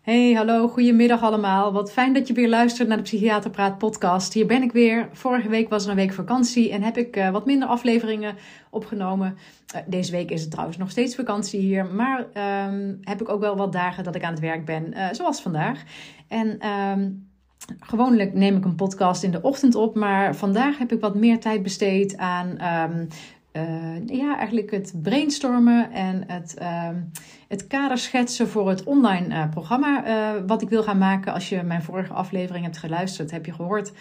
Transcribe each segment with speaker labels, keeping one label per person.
Speaker 1: Hey, hallo, goedemiddag allemaal. Wat fijn dat je weer luistert naar de Psychiater Praat podcast. Hier ben ik weer. Vorige week was er een week vakantie en heb ik uh, wat minder afleveringen opgenomen. Uh, deze week is het trouwens nog steeds vakantie hier, maar um, heb ik ook wel wat dagen dat ik aan het werk ben, uh, zoals vandaag. En um, gewoonlijk neem ik een podcast in de ochtend op, maar vandaag heb ik wat meer tijd besteed aan uh, ja, eigenlijk het brainstormen en het, het kader schetsen voor het online uh, programma uh, wat ik wil gaan maken. Als je mijn vorige aflevering hebt geluisterd, heb je gehoord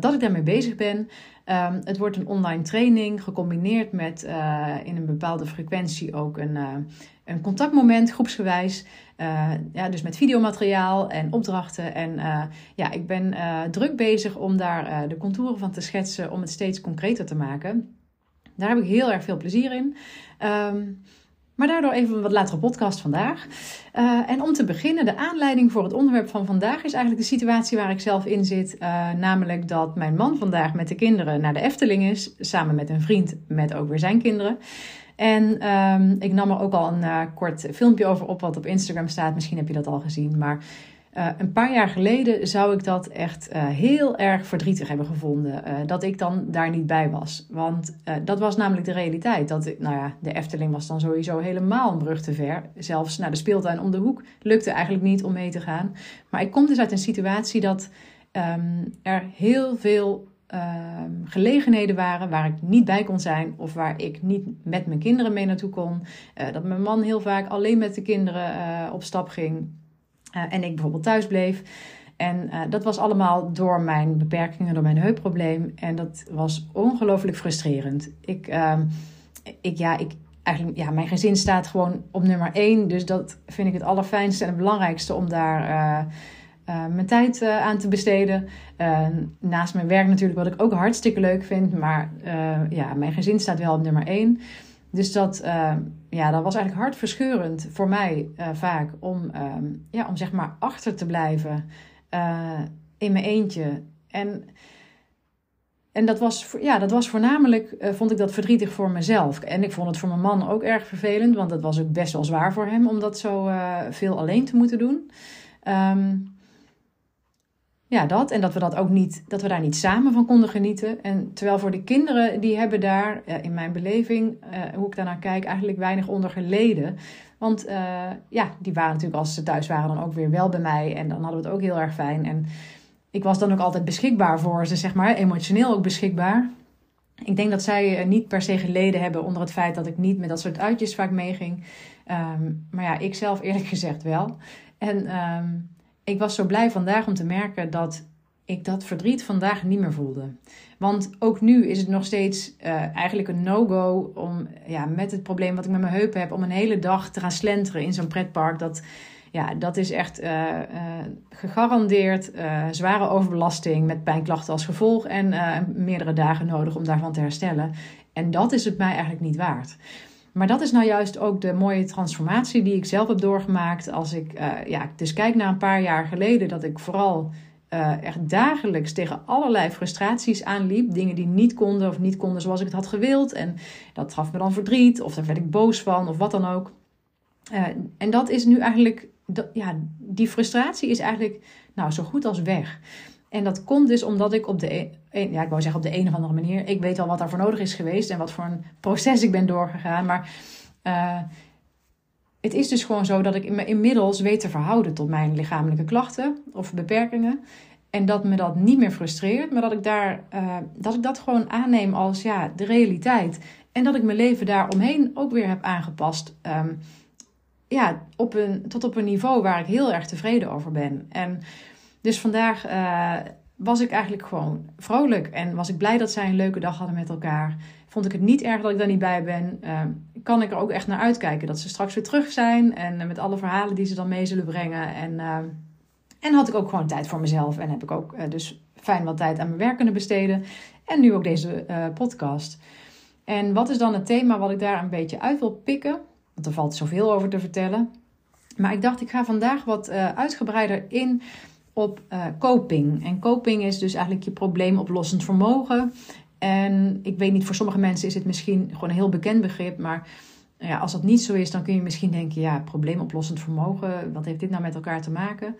Speaker 1: dat ik daarmee bezig ben. Um, het wordt een online training gecombineerd met in een bepaalde frequentie ook een, een contactmoment, groepsgewijs. ja, dus met videomateriaal en opdrachten. En ja, ik ben druk bezig om daar de contouren van te schetsen om het steeds concreter te maken. Daar heb ik heel erg veel plezier in. Um, maar daardoor even een wat latere podcast vandaag. Uh, en om te beginnen, de aanleiding voor het onderwerp van vandaag is eigenlijk de situatie waar ik zelf in zit. Uh, namelijk dat mijn man vandaag met de kinderen naar de Efteling is, samen met een vriend met ook weer zijn kinderen. En um, ik nam er ook al een uh, kort filmpje over op wat op Instagram staat. Misschien heb je dat al gezien. Maar uh, een paar jaar geleden zou ik dat echt uh, heel erg verdrietig hebben gevonden. Uh, dat ik dan daar niet bij was. Want dat was namelijk de realiteit. Dat, nou ja, de Efteling was dan sowieso helemaal een brug te ver. Zelfs naar de speeltuin om de hoek lukte eigenlijk niet om mee te gaan. Maar ik kom dus uit een situatie dat um, er heel veel ehm, gelegenheden waren waar ik niet bij kon zijn of waar ik niet met mijn kinderen mee naartoe kon. dat mijn man heel vaak alleen met de kinderen op stap ging. Uh, en ik bijvoorbeeld thuis bleef. En uh, dat was allemaal door mijn beperkingen, door mijn heupprobleem. En dat was ongelooflijk frustrerend. Ik, uh, ik, ja, ik, eigenlijk, ja, mijn gezin staat gewoon op nummer één. Dus dat vind ik het allerfijnste en het belangrijkste om daar uh, mijn tijd aan te besteden. naast mijn werk natuurlijk, wat ik ook hartstikke leuk vind. Maar ja, mijn gezin staat wel op nummer één. Dus dat, uh, ja, dat was eigenlijk hartverscheurend voor mij uh, vaak om, uh, ja, om zeg maar achter te blijven eh, in mijn eentje. En, en dat, was, ja, dat was voornamelijk, vond ik dat verdrietig voor mezelf. En ik vond het voor mijn man ook erg vervelend, want dat was ook best wel zwaar voor hem om dat zo veel alleen te moeten doen. Um, ja, dat. En dat we, dat ook niet, dat we daar niet samen van konden genieten. En terwijl voor de kinderen, die hebben daar, in mijn beleving, uh, hoe ik daarnaar kijk, eigenlijk weinig onder geleden. Want uh, ja, die waren natuurlijk als ze thuis waren dan ook weer wel bij mij. En dan hadden we het ook heel erg fijn. En ik was dan ook altijd beschikbaar voor ze, zeg maar, emotioneel ook beschikbaar. Ik denk dat zij niet per se geleden hebben onder het feit dat ik niet met dat soort uitjes vaak meeging. Um, maar ja, ik zelf eerlijk gezegd wel. En um, ik was zo blij vandaag om te merken dat ik dat verdriet vandaag niet meer voelde. Want ook nu is het nog steeds uh, eigenlijk een no-go om ja, met het probleem wat ik met mijn heupen heb, om een hele dag te gaan slenteren in zo'n pretpark. Dat, ja, dat is echt uh, uh, gegarandeerd zware overbelasting met pijnklachten als gevolg en meerdere dagen nodig om daarvan te herstellen. En dat is het mij eigenlijk niet waard. Maar dat is nou juist ook de mooie transformatie die ik zelf heb doorgemaakt. Als ik uh, ja, dus kijk naar een paar jaar geleden, dat ik vooral uh, echt dagelijks tegen allerlei frustraties aanliep. Dingen die niet konden of niet konden zoals ik het had gewild. En dat gaf me dan verdriet of daar werd ik boos van of wat dan ook. Uh, en dat is nu eigenlijk, ja, die frustratie is eigenlijk nou, zo goed als weg. En dat komt dus omdat ik op de, een, ja, ik wou zeggen op de een of andere manier, ik weet al wat daarvoor nodig is geweest en wat voor een proces ik ben doorgegaan. Maar uh, het is dus gewoon zo dat ik me inmiddels weet te verhouden tot mijn lichamelijke klachten of beperkingen. En dat me dat niet meer frustreert, maar dat ik, daar, uh, dat, ik dat gewoon aanneem als ja, de realiteit. En dat ik mijn leven daaromheen ook weer heb aangepast. Ehm, ja, op een, tot op een niveau waar ik heel erg tevreden over ben. En dus vandaag uh, was ik eigenlijk gewoon vrolijk. En was ik blij dat zij een leuke dag hadden met elkaar. Vond ik het niet erg dat ik daar niet bij ben. Uh, kan ik er ook echt naar uitkijken dat ze straks weer terug zijn. En uh, met alle verhalen die ze dan mee zullen brengen. En, en had ik ook gewoon tijd voor mezelf. En heb ik ook dus fijn wat tijd aan mijn werk kunnen besteden. En nu ook deze podcast. En wat is dan het thema wat ik daar een beetje uit wil pikken? Want er valt zoveel over te vertellen. Maar ik dacht, ik ga vandaag wat uitgebreider in op uh, coping. En coping is dus eigenlijk je probleemoplossend vermogen. En ik weet niet, voor sommige mensen is het misschien gewoon een heel bekend begrip. Maar ja, als dat niet zo is, dan kun je misschien denken: ja, probleemoplossend vermogen, wat heeft dit nou met elkaar te maken?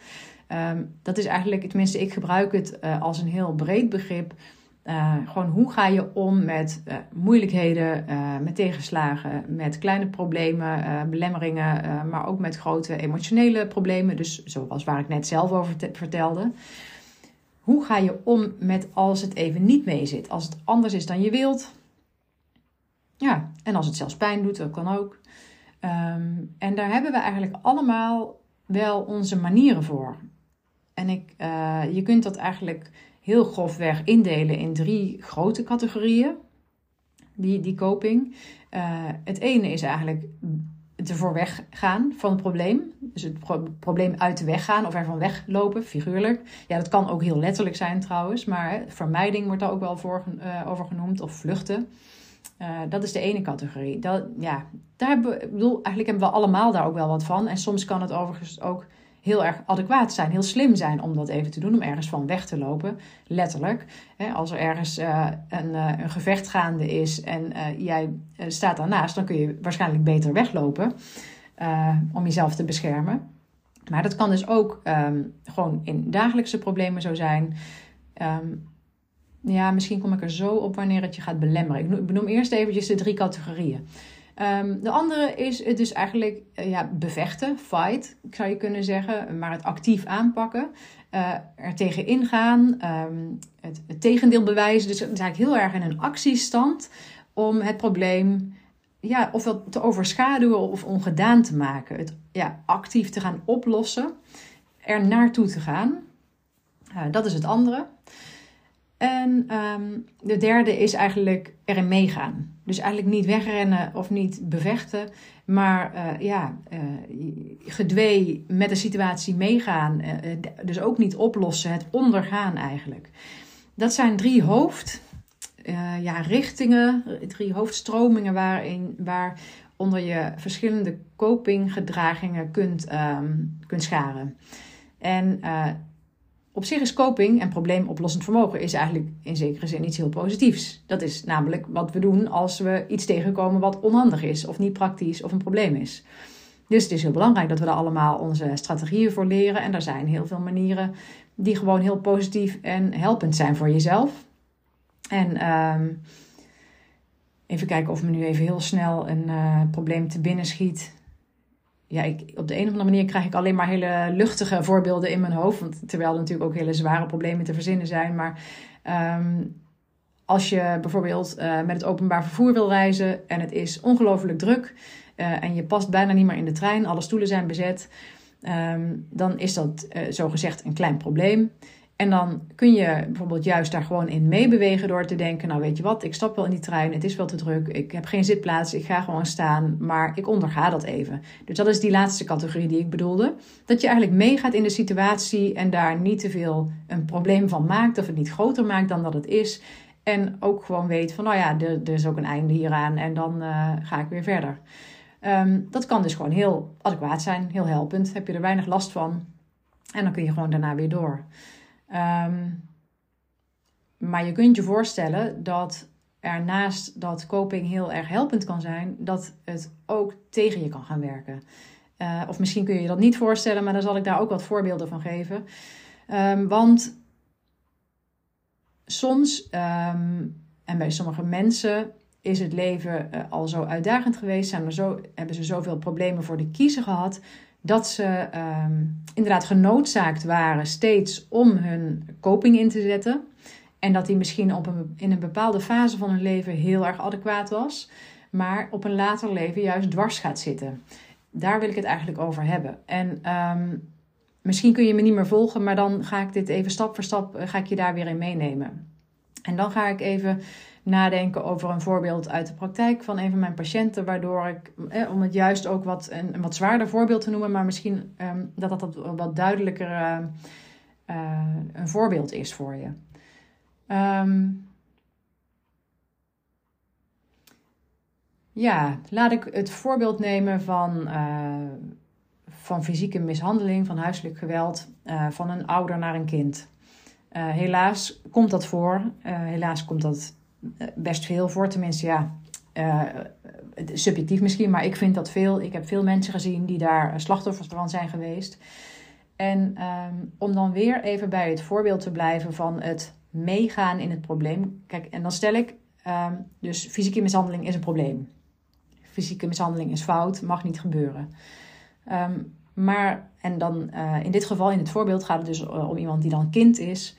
Speaker 1: Um, dat is eigenlijk, tenminste, ik gebruik het uh, als een heel breed begrip. Uh, gewoon hoe ga je om met uh, moeilijkheden, uh, met tegenslagen, met kleine problemen, belemmeringen, maar ook met grote emotionele problemen. Dus zoals waar ik net zelf over vertelde. Hoe ga je om met als het even niet mee zit? Als het anders is dan je wilt. Ja, en als het zelfs pijn doet, dat kan ook. Um, en daar hebben we eigenlijk allemaal wel onze manieren voor. En ik, je kunt dat eigenlijk heel grofweg indelen in drie grote categorieën. Die, die coping. Uh, het ene is eigenlijk ervoor weggaan van het probleem. Dus het probleem uit de weg gaan of ervan weglopen, figuurlijk. Ja, dat kan ook heel letterlijk zijn trouwens. Maar vermijding wordt daar ook wel voor, uh, over genoemd. Of vluchten. Uh, dat is de ene categorie. Dat, ja, daar hebben, bedoel, eigenlijk hebben we allemaal daar ook wel wat van. En soms kan het overigens ook heel erg adequaat zijn, heel slim zijn om dat even te doen, om ergens van weg te lopen, letterlijk. als er ergens uh, een, uh, een, gevecht gaande is en uh, jij staat daarnaast, dan kun je waarschijnlijk beter weglopen om jezelf te beschermen. Maar dat kan dus ook um, gewoon in dagelijkse problemen zo zijn. Um, ja, misschien kom ik er zo op wanneer het je gaat belemmeren. Ik benoem eerst eventjes de drie categorieën. Um, de andere is het dus eigenlijk uh, ja, bevechten, fight, zou je kunnen zeggen, maar het actief aanpakken, uh, er tegen ingaan, um, het, het, tegendeel bewijzen. Dus eigenlijk heel erg in een actiestand om het probleem ja, ofwel te overschaduwen of ongedaan te maken. Het ja, actief te gaan oplossen, er naartoe te gaan. Uh, dat is het andere. En um, de derde is eigenlijk erin meegaan. Dus eigenlijk niet wegrennen of niet bevechten, maar uh, ja, uh, gedwee met de situatie meegaan. Uh, dus ook niet oplossen, het ondergaan eigenlijk. Dat zijn drie hoofd, ja, richtingen, drie hoofdstromingen waarin, waar onder je verschillende copinggedragingen kunt, um, kunt scharen. En op zich is coping en probleemoplossend vermogen is eigenlijk in zekere zin iets heel positiefs. Dat is namelijk wat we doen als we iets tegenkomen wat onhandig is of niet praktisch of een probleem is. Dus het is heel belangrijk dat we daar allemaal onze strategieën voor leren. En er zijn heel veel manieren die gewoon heel positief en helpend zijn voor jezelf. En um, even kijken of me nu even heel snel een uh, probleem te binnen schiet ja, ik, op de een of andere manier krijg ik alleen maar hele luchtige voorbeelden in mijn hoofd. Want, terwijl er natuurlijk ook hele zware problemen te verzinnen zijn. Maar um, als je bijvoorbeeld uh, met het openbaar vervoer wil reizen en het is ongelooflijk druk uh, en je past bijna niet meer in de trein, alle stoelen zijn bezet, um, dan is dat uh, zogezegd een klein probleem. En dan kun je bijvoorbeeld juist daar gewoon in meebewegen door te denken: Nou, weet je wat, ik stap wel in die trein, het is wel te druk, ik heb geen zitplaats, ik ga gewoon staan, maar ik onderga dat even. Dus dat is die laatste categorie die ik bedoelde. Dat je eigenlijk meegaat in de situatie en daar niet te veel een probleem van maakt of het niet groter maakt dan dat het is. En ook gewoon weet van: Nou ja, er, is ook een einde hieraan en dan uh, ga ik weer verder. Um, dat kan dus gewoon heel adequaat zijn, heel helpend. Heb je er weinig last van en dan kun je gewoon daarna weer door. Um, maar je kunt je voorstellen dat er naast dat coping heel erg helpend kan zijn, dat het ook tegen je kan gaan werken. Uh, of misschien kun je je dat niet voorstellen, maar dan zal ik daar ook wat voorbeelden van geven. Um, want soms, um, en bij sommige mensen, is het leven uh, al zo uitdagend geweest, zijn er zo, hebben ze zoveel problemen voor de kiezen gehad, dat ze um, inderdaad genoodzaakt waren steeds om hun coping in te zetten. En dat die misschien op een, in een bepaalde fase van hun leven heel erg adequaat was, maar op een later leven juist dwars gaat zitten. Daar wil ik het eigenlijk over hebben. En ehm, misschien kun je me niet meer volgen, maar dan ga ik dit even stap voor stap eh, ga ik je daar weer in meenemen. En dan ga ik even nadenken over een voorbeeld uit de praktijk van een van mijn patiënten, waardoor ik, eh, om het juist ook wat een, wat zwaarder voorbeeld te noemen, maar misschien ehm, dat dat wat duidelijker uh, uh, een voorbeeld is voor je. Um, ja, laat ik het voorbeeld nemen van, van fysieke mishandeling, van huiselijk geweld, van een ouder naar een kind. Helaas komt dat voor. helaas komt dat best veel voor. Tenminste, ja, subjectief misschien, maar ik vind dat veel. Ik heb veel mensen gezien die daar slachtoffers van zijn geweest. En um, om dan weer even bij het voorbeeld te blijven van het meegaan in het probleem. Kijk, en dan stel ik, um, dus fysieke mishandeling is een probleem. Fysieke mishandeling is fout, mag niet gebeuren. Um, maar, en dan in dit geval, in het voorbeeld, gaat het dus om iemand die dan kind is.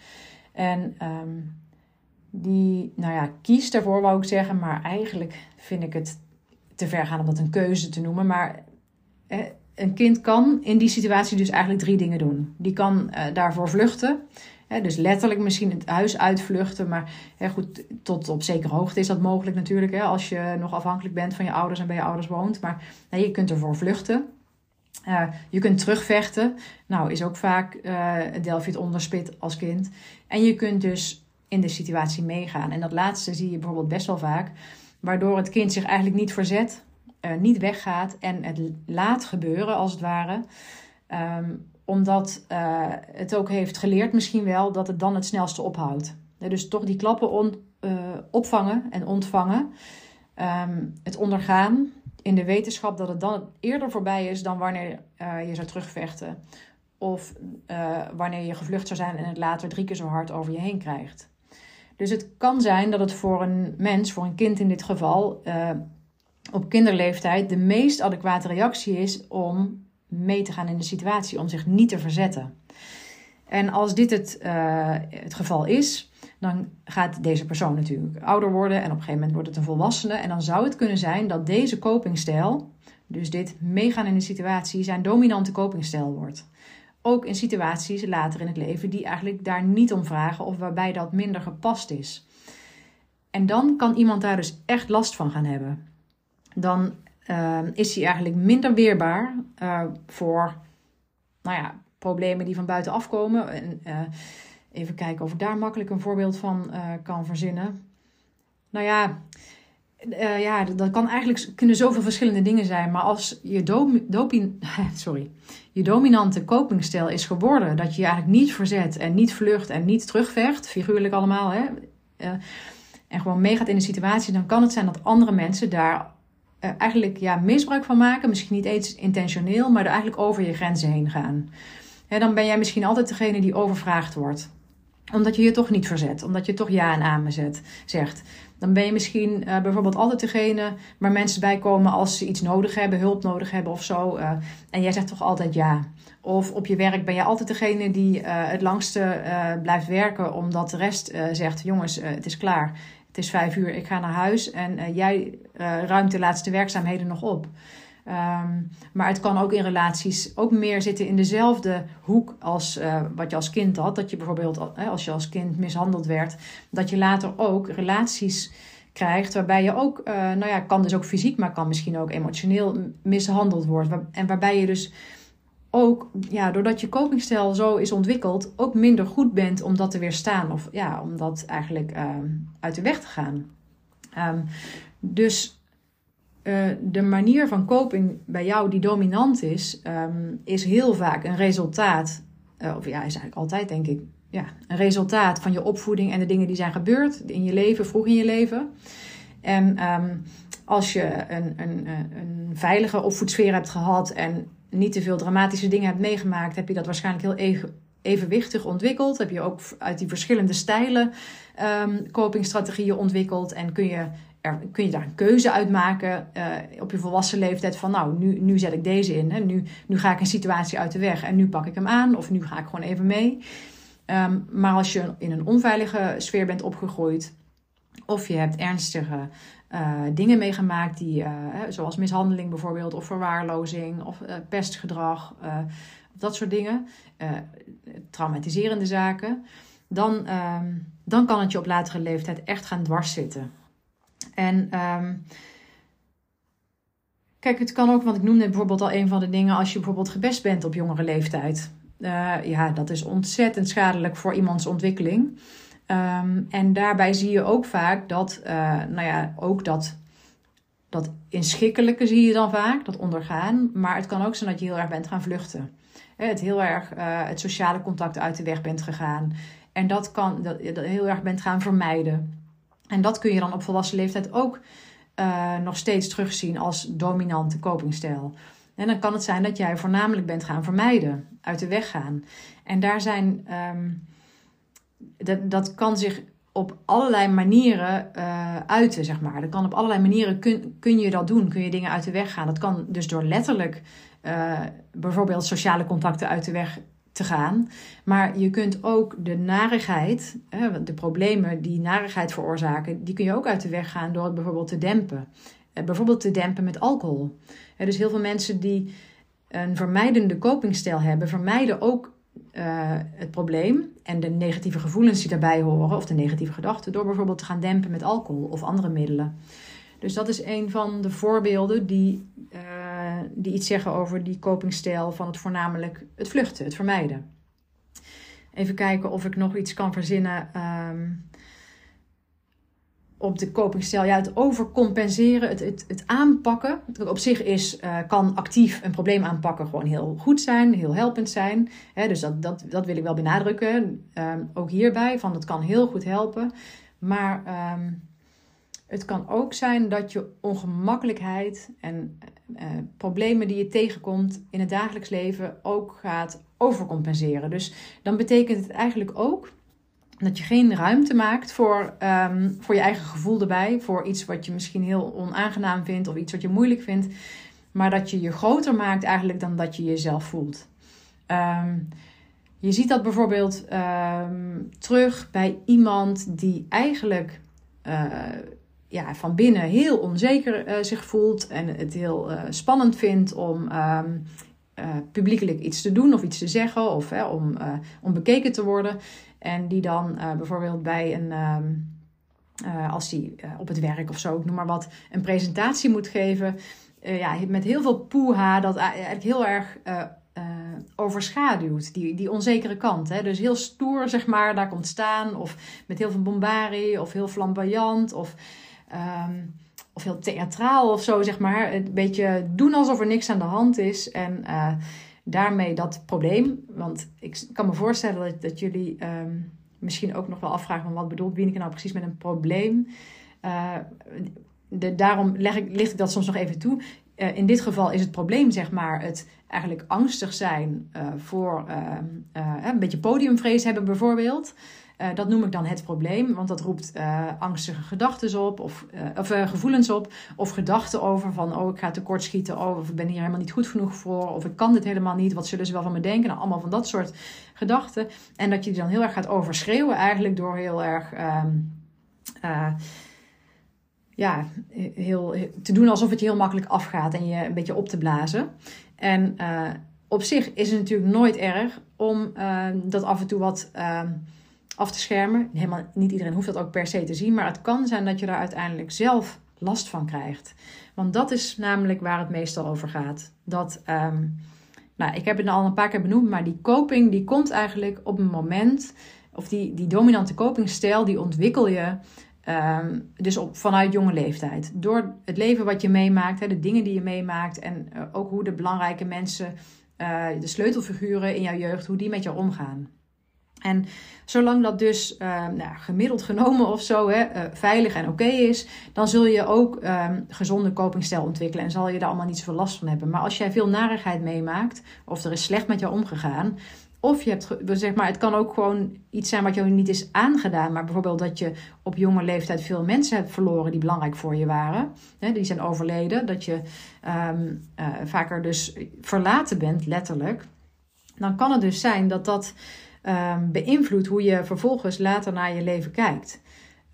Speaker 1: En die, nou ja, kiest ervoor, wou ik zeggen. Maar eigenlijk vind ik het te ver gaan om dat een keuze te noemen. Maar eh, een kind kan in die situatie dus eigenlijk drie dingen doen. Die kan uh, daarvoor vluchten dus letterlijk misschien het huis uitvluchten. Maar goed, tot op zekere hoogte is dat mogelijk natuurlijk. als je nog afhankelijk bent van je ouders en bij je ouders woont. Maar je kunt ervoor vluchten. Uh, je kunt terugvechten. Nou, is ook vaak uh, Delphi het onderspit als kind. En je kunt dus in de situatie meegaan. En dat laatste zie je bijvoorbeeld best wel vaak. Waardoor het kind zich eigenlijk niet verzet, uh, niet weggaat en het laat gebeuren als het ware. Um, omdat uh, het ook heeft geleerd misschien wel dat het dan het snelste ophoudt. dus toch die klappen on, uh, opvangen en ontvangen. Um, het ondergaan in de wetenschap dat het dan eerder voorbij is dan wanneer je zou terugvechten. Of wanneer je gevlucht zou zijn en het later drie keer zo hard over je heen krijgt. Dus het kan zijn dat het voor een mens, voor een kind in dit geval, op kinderleeftijd de meest adequate reactie is om mee te gaan in de situatie, om zich niet te verzetten. En als dit het, uh, het geval is, dan gaat deze persoon natuurlijk ouder worden en op een gegeven moment wordt het een volwassene. En dan zou het kunnen zijn dat deze copingstijl, dus dit meegaan in de situatie, zijn dominante copingstijl wordt. Ook in situaties later in het leven die eigenlijk daar niet om vragen of waarbij dat minder gepast is. En dan kan iemand daar dus echt last van gaan hebben. Dan uh, is hij eigenlijk minder weerbaar uh, voor nou ja, problemen die van buiten afkomen. En, uh, even kijken of ik daar makkelijk een voorbeeld van eh, kan verzinnen. Nou ja, ja, dat kan eigenlijk kunnen zoveel verschillende dingen zijn. Maar als je, sorry, je dominante copingstijl is geworden dat je je eigenlijk niet verzet en niet vlucht en niet terugvecht, figuurlijk allemaal, hè, en gewoon meegaat in de situatie, dan kan het zijn dat andere mensen daar uh, eigenlijk ja, misbruik van maken. Misschien niet eens intentioneel, maar er eigenlijk over je grenzen heen gaan. dan ben jij misschien altijd degene die overvraagd wordt. Omdat je je toch niet verzet. Omdat je toch ja en amen zet, zegt. Dan ben je misschien uh, bijvoorbeeld altijd degene waar mensen bij komen als ze iets nodig hebben, hulp nodig hebben of zo. Uh, en jij zegt toch altijd ja. Of op je werk ben je altijd degene die het langste blijft werken, omdat de rest zegt: jongens, het is klaar het is vijf uur, ik ga naar huis en jij ruimt de laatste werkzaamheden nog op. Um, maar het kan ook in relaties ook meer zitten in dezelfde hoek als uh, wat je als kind had. Dat je bijvoorbeeld, als je als kind mishandeld werd, dat je later ook relaties krijgt waarbij je ook, nou ja, kan dus ook fysiek, maar kan misschien ook emotioneel mishandeld wordt. En waarbij je dus ook, ja, doordat je copingstijl zo is ontwikkeld, ook minder goed bent om dat te weerstaan. Of ja, om dat eigenlijk uh, uit de weg te gaan. Um, dus uh, de manier van coping bij jou die dominant is, um, is heel vaak een resultaat, uh, of ja, is eigenlijk altijd denk ik, ja, een resultaat van je opvoeding en de dingen die zijn gebeurd in je leven, vroeg in je leven. En um, als je een, een, een veilige opvoedsfeer hebt gehad en niet te veel dramatische dingen hebt meegemaakt, heb je dat waarschijnlijk heel evenwichtig ontwikkeld. Heb je ook uit die verschillende stijlen um, ontwikkeld. En kun je, er, kun je daar een keuze uit maken uh, op je volwassen leeftijd. Van nou, nu, nu zet ik deze in. Hè. Nu, nu ga ik een situatie uit de weg en nu pak ik hem aan. Of nu ga ik gewoon even mee. Ehm, maar als je in een onveilige sfeer bent opgegroeid, of je hebt ernstige uh, dingen meegemaakt, die, uh, zoals mishandeling bijvoorbeeld, of verwaarlozing, of pestgedrag, dat soort dingen, traumatiserende zaken, dan, ehm, dan kan het je op latere leeftijd echt gaan dwarszitten. En um, kijk, het kan ook, want ik noemde bijvoorbeeld al een van de dingen, als je bijvoorbeeld gebest bent op jongere leeftijd. ja, dat is ontzettend schadelijk voor iemands ontwikkeling. Um, en daarbij zie je ook vaak dat, uh, nou ja, ook dat, dat inschikkelijke zie je dan vaak, dat ondergaan. Maar het kan ook zijn dat je heel erg bent gaan vluchten. Het heel erg uh, het sociale contact uit de weg bent gegaan. En dat kan dat, heel erg bent gaan vermijden. En dat kun je dan op volwassen leeftijd ook uh, nog steeds terugzien als dominante copingstijl. En dan kan het zijn dat jij voornamelijk bent gaan vermijden, uit de weg gaan. En daar zijn um, dat, dat kan zich op allerlei manieren uh, uiten, zeg maar. Dat kan op allerlei manieren kun, kun je dat doen. Kun je dingen uit de weg gaan. Dat kan dus door letterlijk uh, bijvoorbeeld sociale contacten uit de weg te gaan. Maar je kunt ook de narigheid, de problemen die narigheid veroorzaken, die kun je ook uit de weg gaan door het bijvoorbeeld te dempen. Uh, bijvoorbeeld te dempen met alcohol. dus heel veel mensen die een vermijdende copingstijl hebben, vermijden ook het probleem en de negatieve gevoelens die daarbij horen, of de negatieve gedachten, door bijvoorbeeld te gaan dempen met alcohol of andere middelen. Dus dat is een van de voorbeelden die, die iets zeggen over die copingstijl van het voornamelijk het vluchten, het vermijden. Even kijken of ik nog iets kan verzinnen. Um, op de copingstijl. Ja, het overcompenseren, het, het, het aanpakken. Op zich is, uh, kan actief een probleem aanpakken gewoon heel goed zijn, heel helpend zijn. Dus dat, dat, dat wil ik wel benadrukken. Um, ook hierbij, van het kan heel goed helpen. Maar um, het kan ook zijn dat je ongemakkelijkheid en uh, problemen die je tegenkomt in het dagelijks leven ook gaat overcompenseren. Dus dan betekent het eigenlijk ook dat je geen ruimte maakt voor, um, voor je eigen gevoel erbij. Voor iets wat je misschien heel onaangenaam vindt of iets wat je moeilijk vindt. Maar dat je je groter maakt eigenlijk dan dat je jezelf voelt. Um, je ziet dat bijvoorbeeld um, terug bij iemand die eigenlijk uh, ja, van binnen heel onzeker uh, zich voelt. En het heel uh, spannend vindt om uh, publiekelijk iets te doen of iets te zeggen. Of om, om bekeken te worden. En die dan bijvoorbeeld bij een, uh, als die op het werk of zo, ik noem maar wat, een presentatie moet geven. ja, met heel veel poeha, dat eigenlijk heel erg overschaduwt, die, die onzekere kant. Hè? Dus heel stoer, zeg maar, daar komt staan. Of met heel veel bombarie, of heel flamboyant, of... Um, of heel theatraal of zo, zeg maar. Een beetje doen alsof er niks aan de hand is. En uh, daarmee dat probleem. Want ik kan me voorstellen dat, dat jullie um, misschien ook nog wel afvragen: van wat bedoelt Wieneke nou precies met een probleem? Uh, de, daarom leg ik, licht ik dat soms nog even toe. Uh, in dit geval is het probleem, zeg maar, het eigenlijk angstig zijn voor een beetje podiumvrees hebben, bijvoorbeeld. Uh, dat noem ik dan het probleem, want dat roept uh, angstige gedachten op, of, uh, of gevoelens op, of gedachten over van, oh, ik ga tekortschieten, oh, of ik ben hier helemaal niet goed genoeg voor, of ik kan dit helemaal niet, wat zullen ze wel van me denken? Nou, allemaal van dat soort gedachten. En dat je die dan heel erg gaat overschreeuwen, eigenlijk door heel erg. Um, ja, heel, te doen alsof het je heel makkelijk afgaat en je een beetje op te blazen. En op zich is het natuurlijk nooit erg om dat af en toe wat ehm, af te schermen. Helemaal, niet iedereen hoeft dat ook per se te zien, maar het kan zijn dat je daar uiteindelijk zelf last van krijgt. Want dat is namelijk waar het meestal over gaat. Dat, um, nou, ik heb het al een paar keer benoemd, maar die coping die komt eigenlijk op een moment, of die, die dominante copingstijl, die ontwikkel je um, dus op, vanuit jonge leeftijd. Door het leven wat je meemaakt, hè, de dingen die je meemaakt en uh, ook hoe de belangrijke mensen, uh, de sleutelfiguren in jouw jeugd, hoe die met jou omgaan. En zolang dat dus uh, nou, gemiddeld genomen of zo hè, uh, veilig en oké is, dan zul je ook um, gezonde copingstijl ontwikkelen en zal je daar allemaal niet zoveel last van hebben. Maar als jij veel narigheid meemaakt, of er is slecht met jou omgegaan, of je hebt, zeg maar, het kan ook gewoon iets zijn wat jou niet is aangedaan, maar bijvoorbeeld dat je op jonge leeftijd veel mensen hebt verloren die belangrijk voor je waren, hè, die zijn overleden, dat je um, uh, vaker dus verlaten bent, letterlijk, dan kan het dus zijn dat dat um, beïnvloedt hoe je vervolgens later naar je leven kijkt.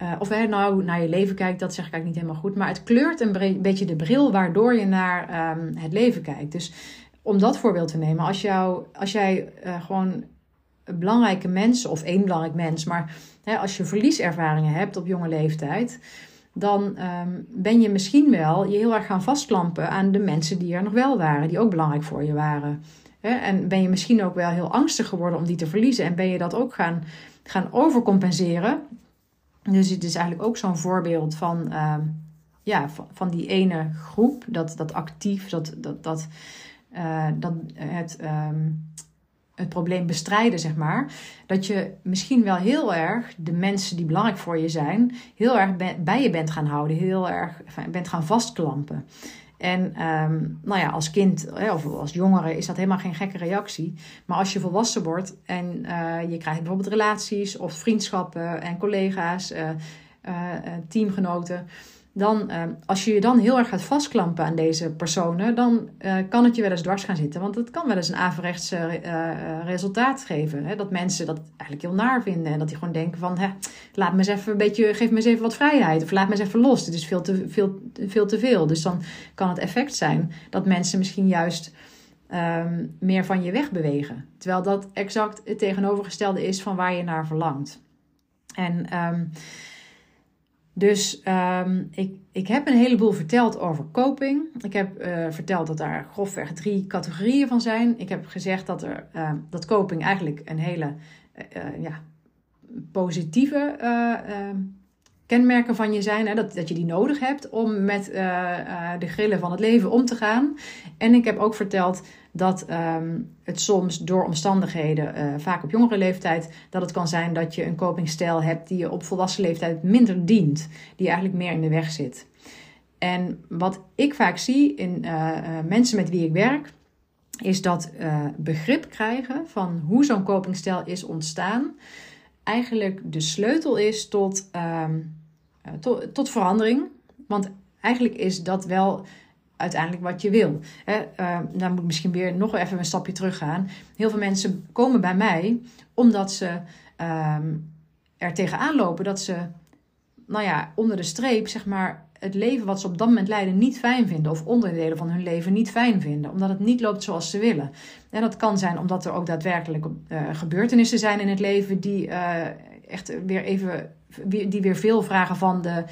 Speaker 1: Uh, of nou naar je leven kijkt, dat zeg ik eigenlijk niet helemaal goed. Maar het kleurt een beetje de bril waardoor je naar um, het leven kijkt. Dus om dat voorbeeld te nemen, als, jou, als jij uh, gewoon belangrijke mensen, of één belangrijk mens, maar hè, als je verlieservaringen hebt op jonge leeftijd, dan um, ben je misschien wel je heel erg gaan vastklampen aan de mensen die er nog wel waren, die ook belangrijk voor je waren. En ben je misschien ook wel heel angstig geworden om die te verliezen en ben je dat ook gaan, gaan overcompenseren. Dus het is eigenlijk ook zo'n voorbeeld van, uh, ja, van, die ene groep, dat, dat actief, dat, dat, dat, uh, dat het, um, het probleem bestrijden, zeg maar. Dat je misschien wel heel erg de mensen die belangrijk voor je zijn, heel erg bij je bent gaan houden, heel erg bent gaan vastklampen. En um, nou ja, als kind of als jongere is dat helemaal geen gekke reactie. Maar als je volwassen wordt en uh, je krijgt bijvoorbeeld relaties of vriendschappen en collega's, uh, uh, teamgenoten dan, uh, als je je dan heel erg gaat vastklampen aan deze personen, dan uh, kan het je wel eens dwars gaan zitten. Want het kan wel eens een averechts uh, resultaat geven. Hè? Dat mensen dat eigenlijk heel naar vinden. En dat die gewoon denken van, hè, laat me eens even een beetje, geef me eens even wat vrijheid. Of laat me eens even los. Dit is veel te veel. Veel te veel. Dus dan kan het effect zijn dat mensen misschien juist um, meer van je wegbewegen. Terwijl dat exact het tegenovergestelde is van waar je naar verlangt. En... Um, dus um, ik, ik heb een heleboel verteld over coping. Ik heb uh, verteld dat daar grofweg drie categorieën van zijn. Ik heb gezegd dat, er, uh, dat coping eigenlijk een hele uh, ja, positieve kenmerken van je zijn. Hè? Dat, dat je die nodig hebt om met de grillen van het leven om te gaan. En ik heb ook verteld dat um, het soms door omstandigheden, uh, vaak op jongere leeftijd, dat het kan zijn dat je een copingstijl hebt die je op volwassen leeftijd minder dient, die eigenlijk meer in de weg zit. En wat ik vaak zie in uh, uh, mensen met wie ik werk, is dat begrip krijgen van hoe zo'n copingstijl is ontstaan, eigenlijk de sleutel is tot, um, tot, tot verandering. Want eigenlijk is dat wel uiteindelijk wat je wil. Hè, uh, dan moet ik misschien weer nog even een stapje terug gaan. Heel veel mensen komen bij mij omdat ze uh, er tegenaan lopen dat ze, nou ja, onder de streep, zeg maar, het leven wat ze op dat moment leiden niet fijn vinden. Of onderdelen van hun leven niet fijn vinden. Omdat het niet loopt zoals ze willen. En dat kan zijn omdat er ook daadwerkelijk uh, gebeurtenissen zijn in het leven die uh, echt weer even, die weer veel vragen van de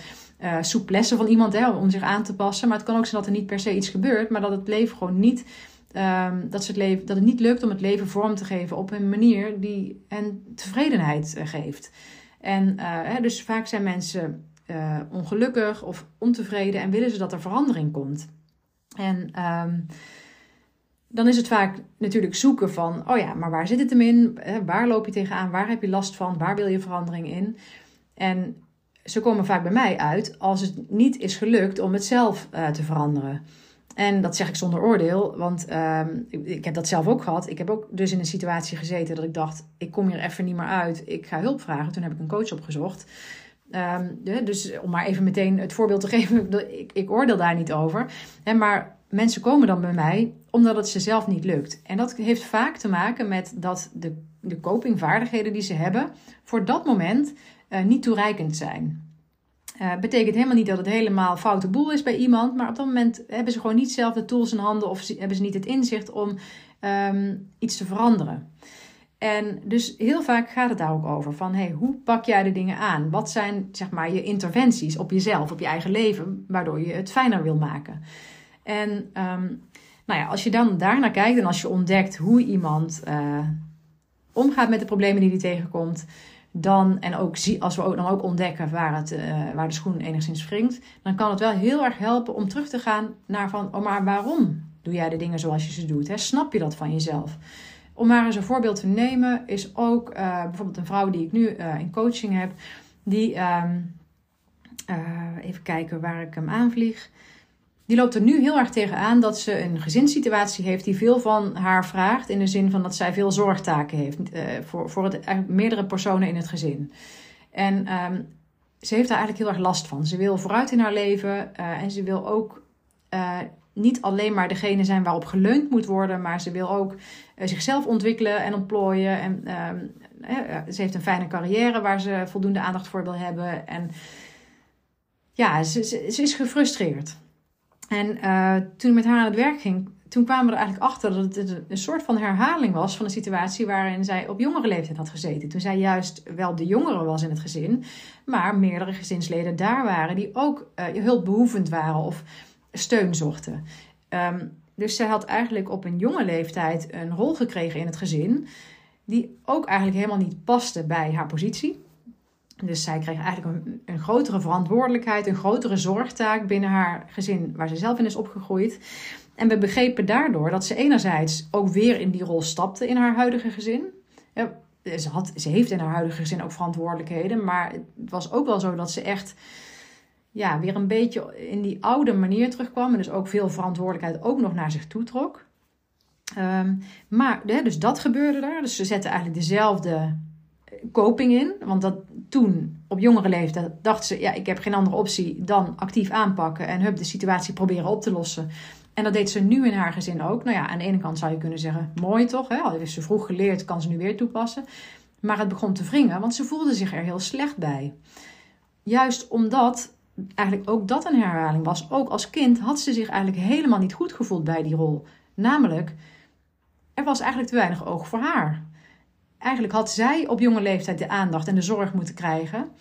Speaker 1: uh, souplesse van iemand hè, om zich aan te passen. Maar het kan ook zijn dat er niet per se iets gebeurt, maar dat het leven gewoon niet. Um, dat, ze het leven, dat het niet lukt om het leven vorm te geven op een manier die hen tevredenheid uh, geeft. En uh, hè, dus vaak zijn mensen ongelukkig of ontevreden en willen ze dat er verandering komt. En um, dan is het vaak natuurlijk zoeken van, oh ja, maar waar zit het hem in? Waar loop je tegenaan? Waar heb je last van? Waar wil je verandering in? En ze komen vaak bij mij uit als het niet is gelukt om het zelf uh, te veranderen. En dat zeg ik zonder oordeel, want uh, ik, heb dat zelf ook gehad. Ik heb ook dus in een situatie gezeten dat ik dacht: ik kom hier even niet meer uit. Ik ga hulp vragen. Toen heb ik een coach opgezocht. Um, dus om maar even meteen het voorbeeld te geven, ik, ik oordeel daar niet over. Hè, maar mensen komen dan bij mij omdat het ze zelf niet lukt. En dat heeft vaak te maken met dat de, de copingvaardigheden die ze hebben voor dat moment niet toereikend zijn. Uh, betekent helemaal niet dat het helemaal foute boel is bij iemand, maar op dat moment hebben ze gewoon niet zelf de tools in handen of hebben ze niet het inzicht om um, iets te veranderen. En dus heel vaak gaat het daar ook over van hey, hoe pak jij de dingen aan? Wat zijn zeg maar je interventies op jezelf, op je eigen leven, waardoor je het fijner wil maken? En um, nou ja, als je dan daarnaar kijkt en als je ontdekt hoe iemand uh, omgaat met de problemen die hij tegenkomt, dan, en ook als we ook, dan ook ontdekken waar, het, uh, waar de schoen enigszins wringt, dan kan het wel heel erg helpen om terug te gaan naar van, oh maar waarom doe jij de dingen zoals je ze doet? Hè? Snap je dat van jezelf? Om maar eens een voorbeeld te nemen, is ook uh, bijvoorbeeld een vrouw die ik nu uh, in coaching heb, die, um, even kijken waar ik hem aanvlieg die loopt er nu heel erg tegenaan dat ze een gezinssituatie heeft die veel van haar vraagt. In de zin van dat zij veel zorgtaken heeft uh, voor, voor het, meerdere personen in het gezin. En um, ze heeft daar eigenlijk heel erg last van. Ze wil vooruit in haar leven uh, en ze wil ook niet alleen maar degene zijn waarop geleund moet worden, maar ze wil ook zichzelf ontwikkelen en ontplooien. En ehm, ze heeft een fijne carrière waar ze voldoende aandacht voor wil hebben. En ja, ze, ze is gefrustreerd. En toen ik met haar aan het werk ging, toen kwamen we er eigenlijk achter dat het een soort van herhaling was van een situatie waarin zij op jongere leeftijd had gezeten. Toen zij juist wel de jongere was in het gezin, maar meerdere gezinsleden daar waren die ook uh, hulpbehoevend waren of steun zochten. Um, dus zij had eigenlijk op een jonge leeftijd een rol gekregen in het gezin, die ook eigenlijk helemaal niet paste bij haar positie. Dus zij kreeg eigenlijk een, een, grotere verantwoordelijkheid, een grotere zorgtaak binnen haar gezin waar ze zelf in is opgegroeid. En we begrepen daardoor dat ze enerzijds ook weer in die rol stapte in haar huidige gezin. Ja, ze, had, ze heeft in haar huidige gezin ook verantwoordelijkheden, maar het was ook wel zo dat ze echt ja, weer een beetje in die oude manier terugkwam. En dus ook veel verantwoordelijkheid ook nog naar zich toe trok. Um, maar dus dat gebeurde daar. Dus ze zetten eigenlijk dezelfde coping in. Want dat toen op jongere leeftijd dacht ze: ja, ik heb geen andere optie dan actief aanpakken en hup, de situatie proberen op te lossen. En dat deed ze nu in haar gezin ook. Nou ja, aan de ene kant zou je kunnen zeggen, mooi toch? Hè? Al heeft ze vroeg geleerd, kan ze nu weer toepassen. Maar het begon te wringen, want ze voelde zich er heel slecht bij. Juist omdat eigenlijk ook dat een herhaling was. Ook als kind had ze zich eigenlijk helemaal niet goed gevoeld bij die rol. Namelijk, er was eigenlijk te weinig oog voor haar. Eigenlijk had zij op jonge leeftijd de aandacht en de zorg moeten krijgen.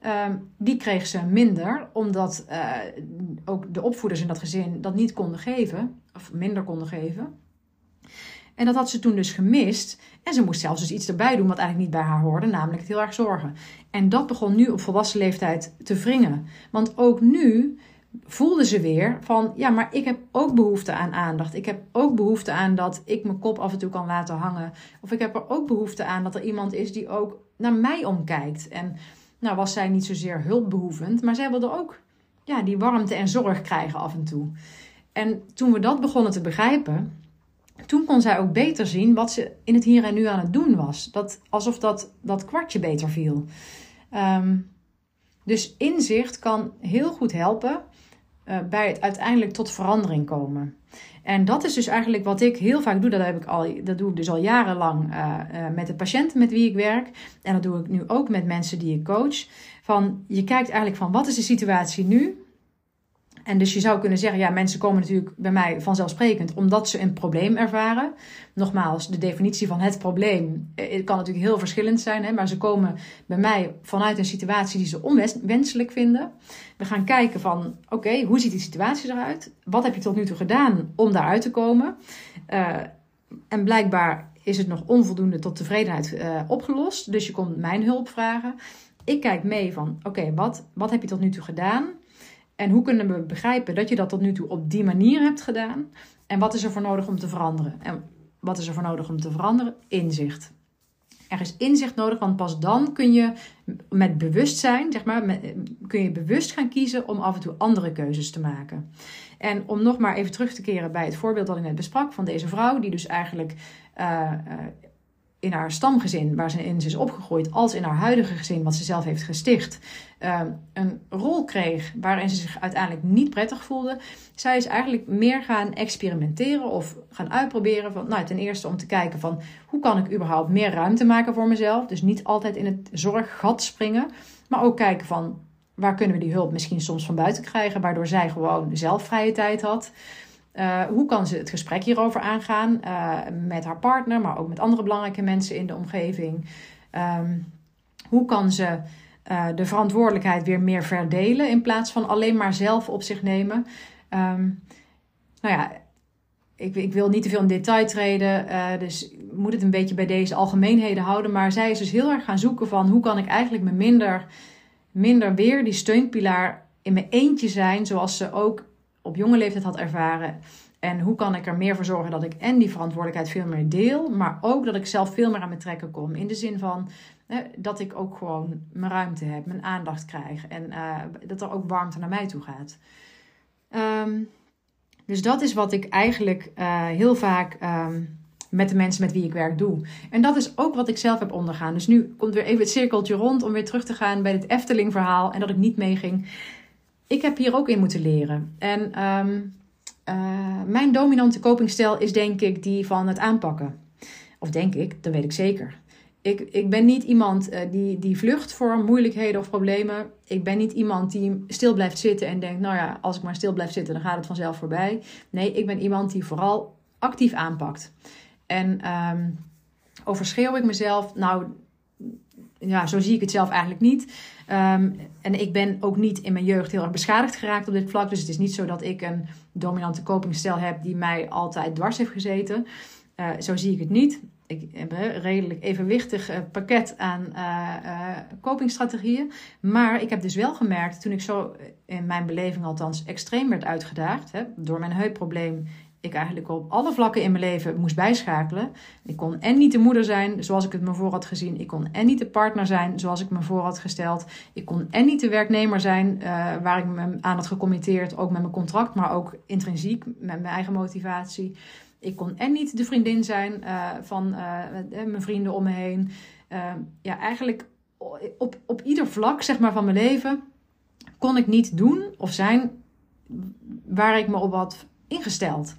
Speaker 1: Ehm, die kreeg ze minder, omdat uh, ook de opvoeders in dat gezin dat niet konden geven, of minder konden geven. En dat had ze toen dus gemist. En ze moest zelfs dus iets erbij doen wat eigenlijk niet bij haar hoorde, namelijk het heel erg zorgen. En dat begon nu op volwassen leeftijd te wringen. Want ook nu voelde ze weer van, ja, maar ik heb ook behoefte aan aandacht. Ik heb ook behoefte aan dat ik mijn kop af en toe kan laten hangen. Of ik heb er ook behoefte aan dat er iemand is die ook naar mij omkijkt. En nou was zij niet zozeer hulpbehoevend, maar zij wilde ook ja, die warmte en zorg krijgen af en toe. En toen we dat begonnen te begrijpen, toen kon zij ook beter zien wat ze in het hier en nu aan het doen was. Dat, alsof dat, dat kwartje beter viel. Ehm, dus inzicht kan heel goed helpen uh, bij het uiteindelijk tot verandering komen. En dat is dus eigenlijk wat ik heel vaak doe. Dat, heb ik al, dat doe ik dus al jarenlang uh, uh, met de patiënten met wie ik werk. En dat doe ik nu ook met mensen die ik coach. Van, je kijkt eigenlijk van wat is de situatie nu? En dus je zou kunnen zeggen, ja, mensen komen natuurlijk bij mij vanzelfsprekend omdat ze een probleem ervaren. Nogmaals, de definitie van het probleem eh, kan natuurlijk heel verschillend zijn, hè, maar ze komen bij mij vanuit een situatie die ze onwenselijk vinden. We gaan kijken van, oké, hoe ziet die situatie eruit? Wat heb je tot nu toe gedaan om daaruit te komen? Uh, en blijkbaar is het nog onvoldoende tot tevredenheid uh, opgelost, dus je komt mijn hulp vragen. Ik kijk mee van, oké, wat, wat heb je tot nu toe gedaan? En hoe kunnen we begrijpen dat je dat tot nu toe op die manier hebt gedaan? En wat is er voor nodig om te veranderen? En wat is er voor nodig om te veranderen? Inzicht. Er is inzicht nodig, want pas dan kun je met bewustzijn, zeg maar, kun je bewust gaan kiezen om af en toe andere keuzes te maken. En om nog maar even terug te keren bij het voorbeeld dat ik net besprak van deze vrouw, die dus eigenlijk uh, in haar stamgezin, waar ze in is opgegroeid, als in haar huidige gezin, wat ze zelf heeft gesticht, ehm, een rol kreeg waarin ze zich uiteindelijk niet prettig voelde. Zij is eigenlijk meer gaan experimenteren of gaan uitproberen. Van, nou, ten eerste om te kijken van hoe kan ik überhaupt meer ruimte maken voor mezelf. Dus niet altijd in het zorggat springen, maar ook kijken van waar kunnen we die hulp misschien soms van buiten krijgen, waardoor zij gewoon zelf vrije tijd had. Uh, hoe kan ze het gesprek hierover aangaan uh, met haar partner, maar ook met andere belangrijke mensen in de omgeving? Um, hoe kan ze uh, de verantwoordelijkheid weer meer verdelen in plaats van alleen maar zelf op zich nemen? Um, nou ja, ik, ik, wil niet te veel in detail treden, dus moet het een beetje bij deze algemeenheden houden. Maar zij is dus heel erg gaan zoeken van hoe kan ik eigenlijk me minder, minder weer die steunpilaar in mijn eentje zijn, zoals ze ook op jonge leeftijd had ervaren. En hoe kan ik er meer voor zorgen dat ik en die verantwoordelijkheid veel meer deel, maar ook dat ik zelf veel meer aan mijn trekken kom. In de zin van hè, dat ik ook gewoon mijn ruimte heb, mijn aandacht krijg en uh, dat er ook warmte naar mij toe gaat. Um, dus dat is wat ik eigenlijk uh, heel vaak um, met de mensen met wie ik werk doe. En dat is ook wat ik zelf heb ondergaan. Dus nu komt weer even het cirkeltje rond om weer terug te gaan bij het Efteling verhaal en dat ik niet meeging ik heb hier ook in moeten leren. En um, mijn dominante copingstijl is denk ik die van het aanpakken. Of denk ik, dat weet ik zeker. Ik, ik ben niet iemand uh, die, die vlucht voor moeilijkheden of problemen. Ik ben niet iemand die stil blijft zitten en denkt: nou ja, als ik maar stil blijf zitten, dan gaat het vanzelf voorbij. Nee, ik ben iemand die vooral actief aanpakt. En um, overschreeuw ik mezelf? Nou, ja, zo zie ik het zelf eigenlijk niet. Um, en ik ben ook niet in mijn jeugd heel erg beschadigd geraakt op dit vlak. Dus het is niet zo dat ik een dominante copingstijl heb die mij altijd dwars heeft gezeten. Uh, zo zie ik het niet ik heb een redelijk evenwichtig uh, pakket aan uh, copingstrategieën. Maar ik heb dus wel gemerkt, toen ik zo in mijn beleving althans extreem werd uitgedaagd, hè, door mijn heupprobleem, ik eigenlijk op alle vlakken in mijn leven moest bijschakelen. Ik kon en niet de moeder zijn zoals ik het me voor had gezien. Ik kon en niet de partner zijn zoals ik me voor had gesteld. Ik kon en niet de werknemer zijn waar ik me aan had gecommitteerd, ook met mijn contract, maar ook intrinsiek met mijn eigen motivatie. Ik kon en niet de vriendin zijn uh, van uh, mijn vrienden om me heen. Ja, eigenlijk op, op ieder vlak zeg maar, van mijn leven kon ik niet doen of zijn waar ik me op had ingesteld.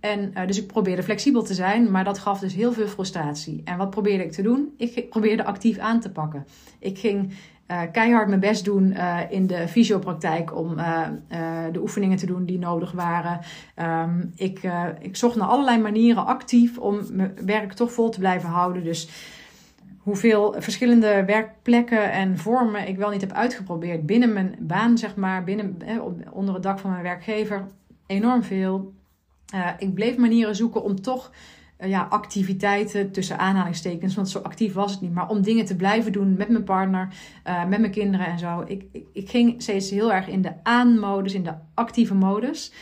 Speaker 1: En dus ik probeerde flexibel te zijn, maar dat gaf dus heel veel frustratie. En wat probeerde ik te doen? Ik probeerde actief aan te pakken. Ik ging uh, keihard mijn best doen uh, in de fysiopraktijk om de oefeningen te doen die nodig waren. Um, ik, ik zocht naar allerlei manieren actief om mijn werk toch vol te blijven houden. Dus hoeveel verschillende werkplekken en vormen ik wel niet heb uitgeprobeerd binnen mijn baan, zeg maar, binnen, onder het dak van mijn werkgever. Enorm veel. ik bleef manieren zoeken om toch uh, ja, activiteiten tussen aanhalingstekens, want zo actief was het niet, maar om dingen te blijven doen met mijn partner, uh, met mijn kinderen en zo. Ik, ik, ik ging steeds heel erg in de aanmodus, in de actieve modus.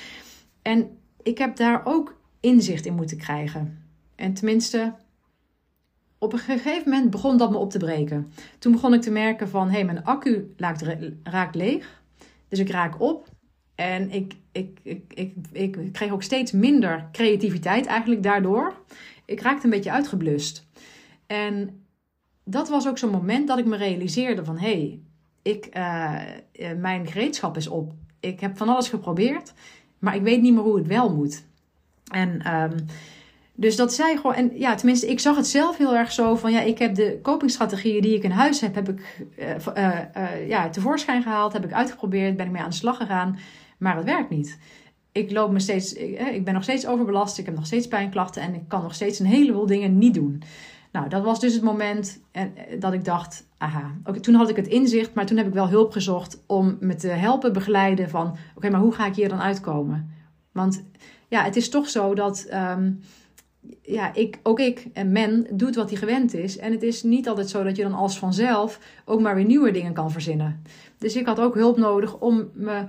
Speaker 1: En ik heb daar ook inzicht in moeten krijgen. En tenminste, op een gegeven moment begon dat me op te breken. Toen begon ik te merken van, hé, hey, mijn accu raakt leeg. Dus ik raak op. En ik, ik, ik, ik, kreeg ook steeds minder creativiteit eigenlijk daardoor. Ik raakte een beetje uitgeblust. En dat was ook zo'n moment dat ik me realiseerde van... hé, hey, ik, uh, mijn gereedschap is op. Ik heb van alles geprobeerd, maar ik weet niet meer hoe het wel moet. En um, dus dat zei gewoon, en ja, tenminste, ik zag het zelf heel erg zo van, ja, ik heb de copingstrategieën die ik in huis heb, heb ik uh, ja, tevoorschijn gehaald, heb ik uitgeprobeerd, ben ik mee aan de slag gegaan. Maar het werkt niet. Ik loop me steeds, ik, ben nog steeds overbelast, ik heb nog steeds pijnklachten en ik kan nog steeds een heleboel dingen niet doen. Nou, dat was dus het moment eh, dat ik dacht, aha, okay, toen had ik het inzicht, maar toen heb ik wel hulp gezocht om me te helpen begeleiden van, oké, maar hoe ga ik hier dan uitkomen? Want ja, het is toch zo dat, um, ja, ik, ook ik en men doet wat hij gewend is. En het is niet altijd zo dat je dan als vanzelf ook maar weer nieuwe dingen kan verzinnen. Dus ik had ook hulp nodig om me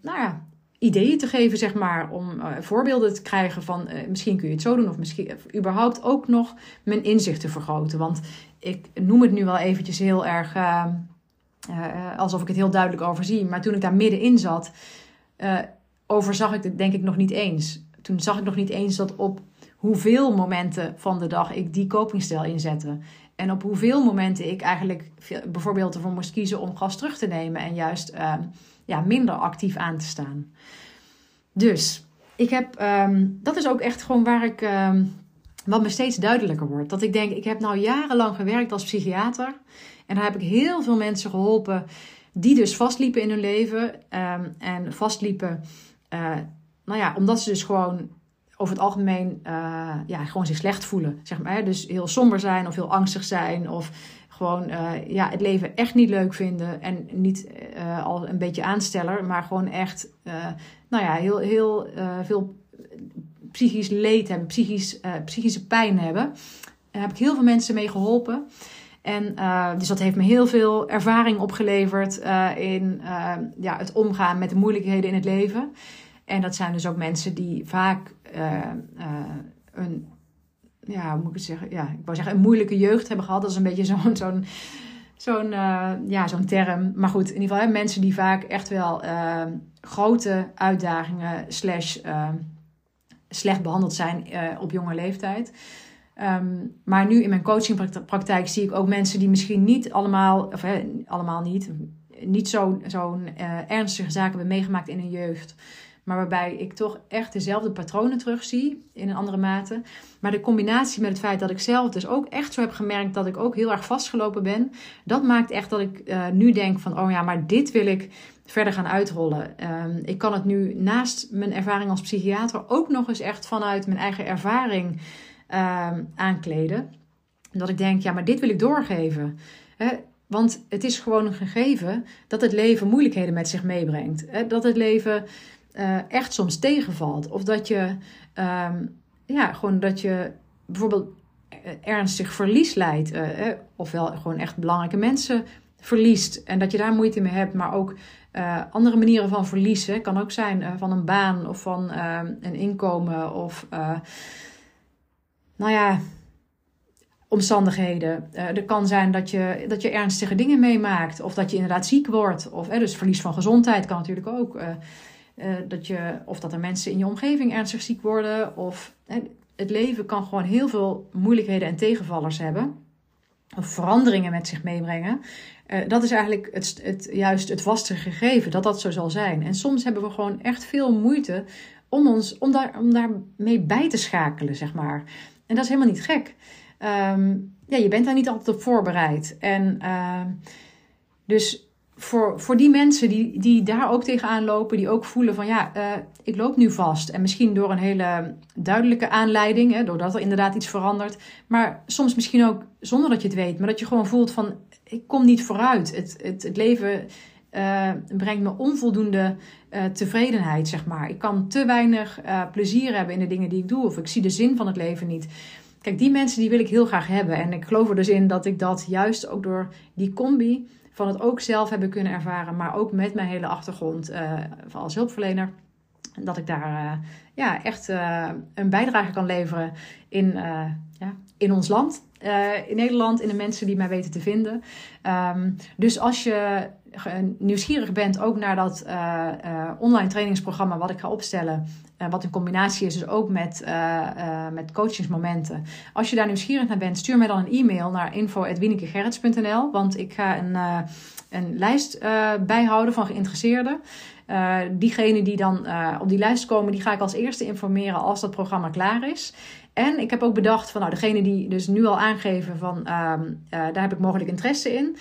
Speaker 1: nou ja, ideeën te geven, zeg maar. Om uh, voorbeelden te krijgen van uh, misschien kun je het zo doen. Of misschien überhaupt ook nog mijn inzicht te vergroten. Want ik noem het nu wel eventjes heel erg alsof ik het heel duidelijk overzie. Maar toen ik daar middenin zat, overzag ik het denk ik nog niet eens. Toen zag ik nog niet eens dat op hoeveel momenten van de dag ik die copingstijl inzette. En op hoeveel momenten ik eigenlijk bijvoorbeeld ervoor moest kiezen om gas terug te nemen en juist uh, ja, minder actief aan te staan. Dus ik heb, um, dat is ook echt gewoon waar ik, um, wat me steeds duidelijker wordt. Dat ik denk, ik heb nou jarenlang gewerkt als psychiater. En daar heb ik heel veel mensen geholpen die dus vastliepen in hun leven. Um, en vastliepen, uh, nou ja, omdat ze dus gewoon over het algemeen uh, ja, gewoon zich slecht voelen. Zeg maar, Dus heel somber zijn of heel angstig zijn. Of gewoon uh, ja, het leven echt niet leuk vinden. En niet uh, al een beetje aansteller, maar gewoon echt nou ja, heel, heel veel psychisch leed hebben, psychisch, psychische pijn hebben. Daar heb ik heel veel mensen mee geholpen. En dus dat heeft me heel veel ervaring opgeleverd in ja, het omgaan met de moeilijkheden in het leven. En dat zijn dus ook mensen die vaak een, ja, hoe moet ik het zeggen? Ja, ik wou zeggen, een moeilijke jeugd hebben gehad. Dat is een beetje zo'n zo'n zo'n uh, ja, zo'n term. Maar goed, in ieder geval hè, mensen die vaak echt wel grote uitdagingen slash slecht behandeld zijn op jonge leeftijd. Um, maar nu in mijn coachingpraktijk zie ik ook mensen die misschien niet allemaal, of hè, allemaal niet, niet zo'n zo ernstige zaken hebben meegemaakt in hun jeugd. Maar waarbij ik toch echt dezelfde patronen terugzie in een andere mate. Maar de combinatie met het feit dat ik zelf dus ook echt zo heb gemerkt dat ik ook heel erg vastgelopen ben, dat maakt echt dat ik uh, nu denk van, oh ja, maar dit wil ik verder gaan uitrollen. Uh, ik kan het nu naast mijn ervaring als psychiater ook nog eens echt vanuit mijn eigen ervaring uh, aankleden. Dat ik denk, ja, maar dit wil ik doorgeven. Want het is gewoon een gegeven dat het leven moeilijkheden met zich meebrengt. Dat het leven uh, echt soms tegenvalt. Of dat je, um, ja, gewoon dat je bijvoorbeeld ernstig verlies leidt. Uh, ofwel gewoon echt belangrijke mensen verliest. En dat je daar moeite mee hebt, maar ook uh, andere manieren van verliezen. Kan ook zijn uh, van een baan of van uh, een inkomen of nou ja, omstandigheden. er kan zijn dat je, dat je ernstige dingen meemaakt of dat je inderdaad ziek wordt. Of dus verlies van gezondheid kan natuurlijk ook. Dat je, of dat er mensen in je omgeving ernstig ziek worden. Of het leven kan gewoon heel veel moeilijkheden en tegenvallers hebben. Of veranderingen met zich meebrengen. Uh, dat is eigenlijk het, het, juist het vaste gegeven, dat dat zo zal zijn. En soms hebben we gewoon echt veel moeite om, ons, om, daar, om daarmee bij te schakelen, zeg maar. En dat is helemaal niet gek. Um, ja, je bent daar niet altijd op voorbereid. En uh, dus voor, voor die mensen die, die daar ook tegenaan lopen, die ook voelen van ja, uh, ik loop nu vast. En misschien door een hele duidelijke aanleiding, hè, doordat er inderdaad iets verandert. Maar soms misschien ook zonder dat je het weet, maar dat je gewoon voelt van ik kom niet vooruit. Het, het, het leven uh, brengt me onvoldoende uh, tevredenheid, zeg maar. Ik kan te weinig plezier hebben in de dingen die ik doe, of ik zie de zin van het leven niet. Kijk, die mensen die wil ik heel graag hebben. En ik geloof er dus in dat ik dat juist ook door die combi van het ook zelf hebben kunnen ervaren, maar ook met mijn hele achtergrond uh, als hulpverlener. Dat ik daar uh, ja, echt uh, een bijdrage kan leveren in, ja, in ons land, in Nederland, in de mensen die mij weten te vinden. Um, dus als je nieuwsgierig bent ook naar dat online trainingsprogramma wat ik ga opstellen, wat een combinatie is dus ook met, uh, met coachingsmomenten. Als je daar nieuwsgierig naar bent, stuur mij dan een e-mail naar info.wienikegerrits.nl. Want ik ga een, uh, een lijst bijhouden van geïnteresseerden. diegenen die dan op die lijst komen, die ga ik als eerste informeren als dat programma klaar is. En ik heb ook bedacht van nou, degene die dus nu al aangeven van uh, daar heb ik mogelijk interesse in.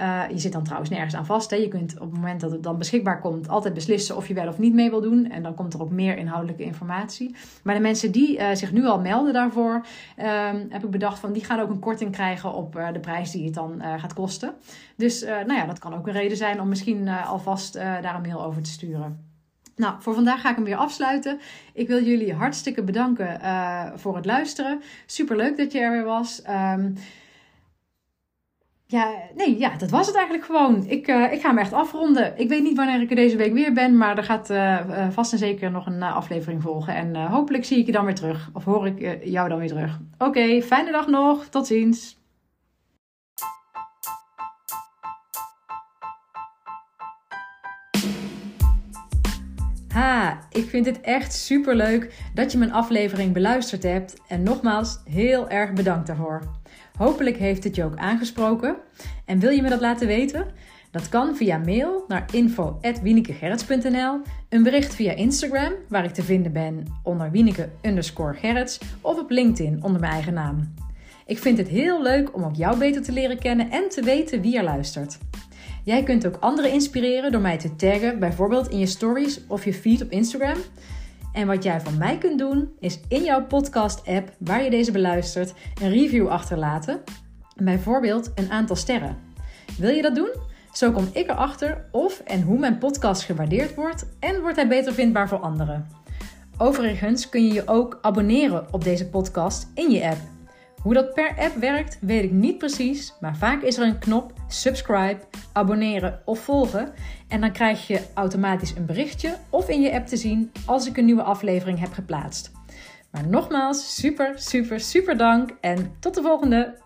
Speaker 1: Uh, je zit dan trouwens nergens aan vast. Hè. Je kunt op het moment dat het dan beschikbaar komt altijd beslissen of je wel of niet mee wil doen. En dan komt er ook meer inhoudelijke informatie. Maar de mensen die uh, zich nu al melden daarvoor, uh, heb ik bedacht van die gaan ook een korting krijgen op uh, de prijs die het dan gaat kosten. Dus nou ja, dat kan ook een reden zijn om misschien alvast daar een mail over te sturen. Nou, voor vandaag ga ik hem weer afsluiten. Ik wil jullie hartstikke bedanken voor het luisteren. Super leuk dat je er weer was. Um, ja, nee, ja, dat was het eigenlijk gewoon. Ik, uh, ik ga hem echt afronden. Ik weet niet wanneer ik er deze week weer ben, maar er gaat uh, vast en zeker nog een aflevering volgen. En hopelijk zie ik je dan weer terug. Of hoor ik jou dan weer terug. Oké, fijne dag nog. Tot ziens. Ha, ik vind het echt super leuk dat je mijn aflevering beluisterd hebt. En nogmaals, heel erg bedankt daarvoor. Hopelijk heeft het je ook aangesproken. En wil je me dat laten weten? Dat kan via mail naar info.wienekegerrits.nl, een bericht via Instagram, waar ik te vinden ben onder Wieneke underscore Gerrits, of op LinkedIn onder mijn eigen naam. Ik vind het heel leuk om ook jou beter te leren kennen en te weten wie er luistert. Jij kunt ook anderen inspireren door mij te taggen, bijvoorbeeld in je stories of je feed op Instagram. En wat jij van mij kunt doen, is in jouw podcast-app waar je deze beluistert, een review achterlaten. Bijvoorbeeld een aantal sterren. Wil je dat doen? Zo kom ik erachter of en hoe mijn podcast gewaardeerd wordt en wordt hij beter vindbaar voor anderen. Overigens kun je je ook abonneren op deze podcast in je app. Hoe dat per app werkt, weet ik niet precies, maar vaak is er een knop subscribe, abonneren of volgen en dan krijg je automatisch een berichtje of in je app te zien als ik een nieuwe aflevering heb geplaatst. Maar nogmaals, super, super, super dank en tot de volgende!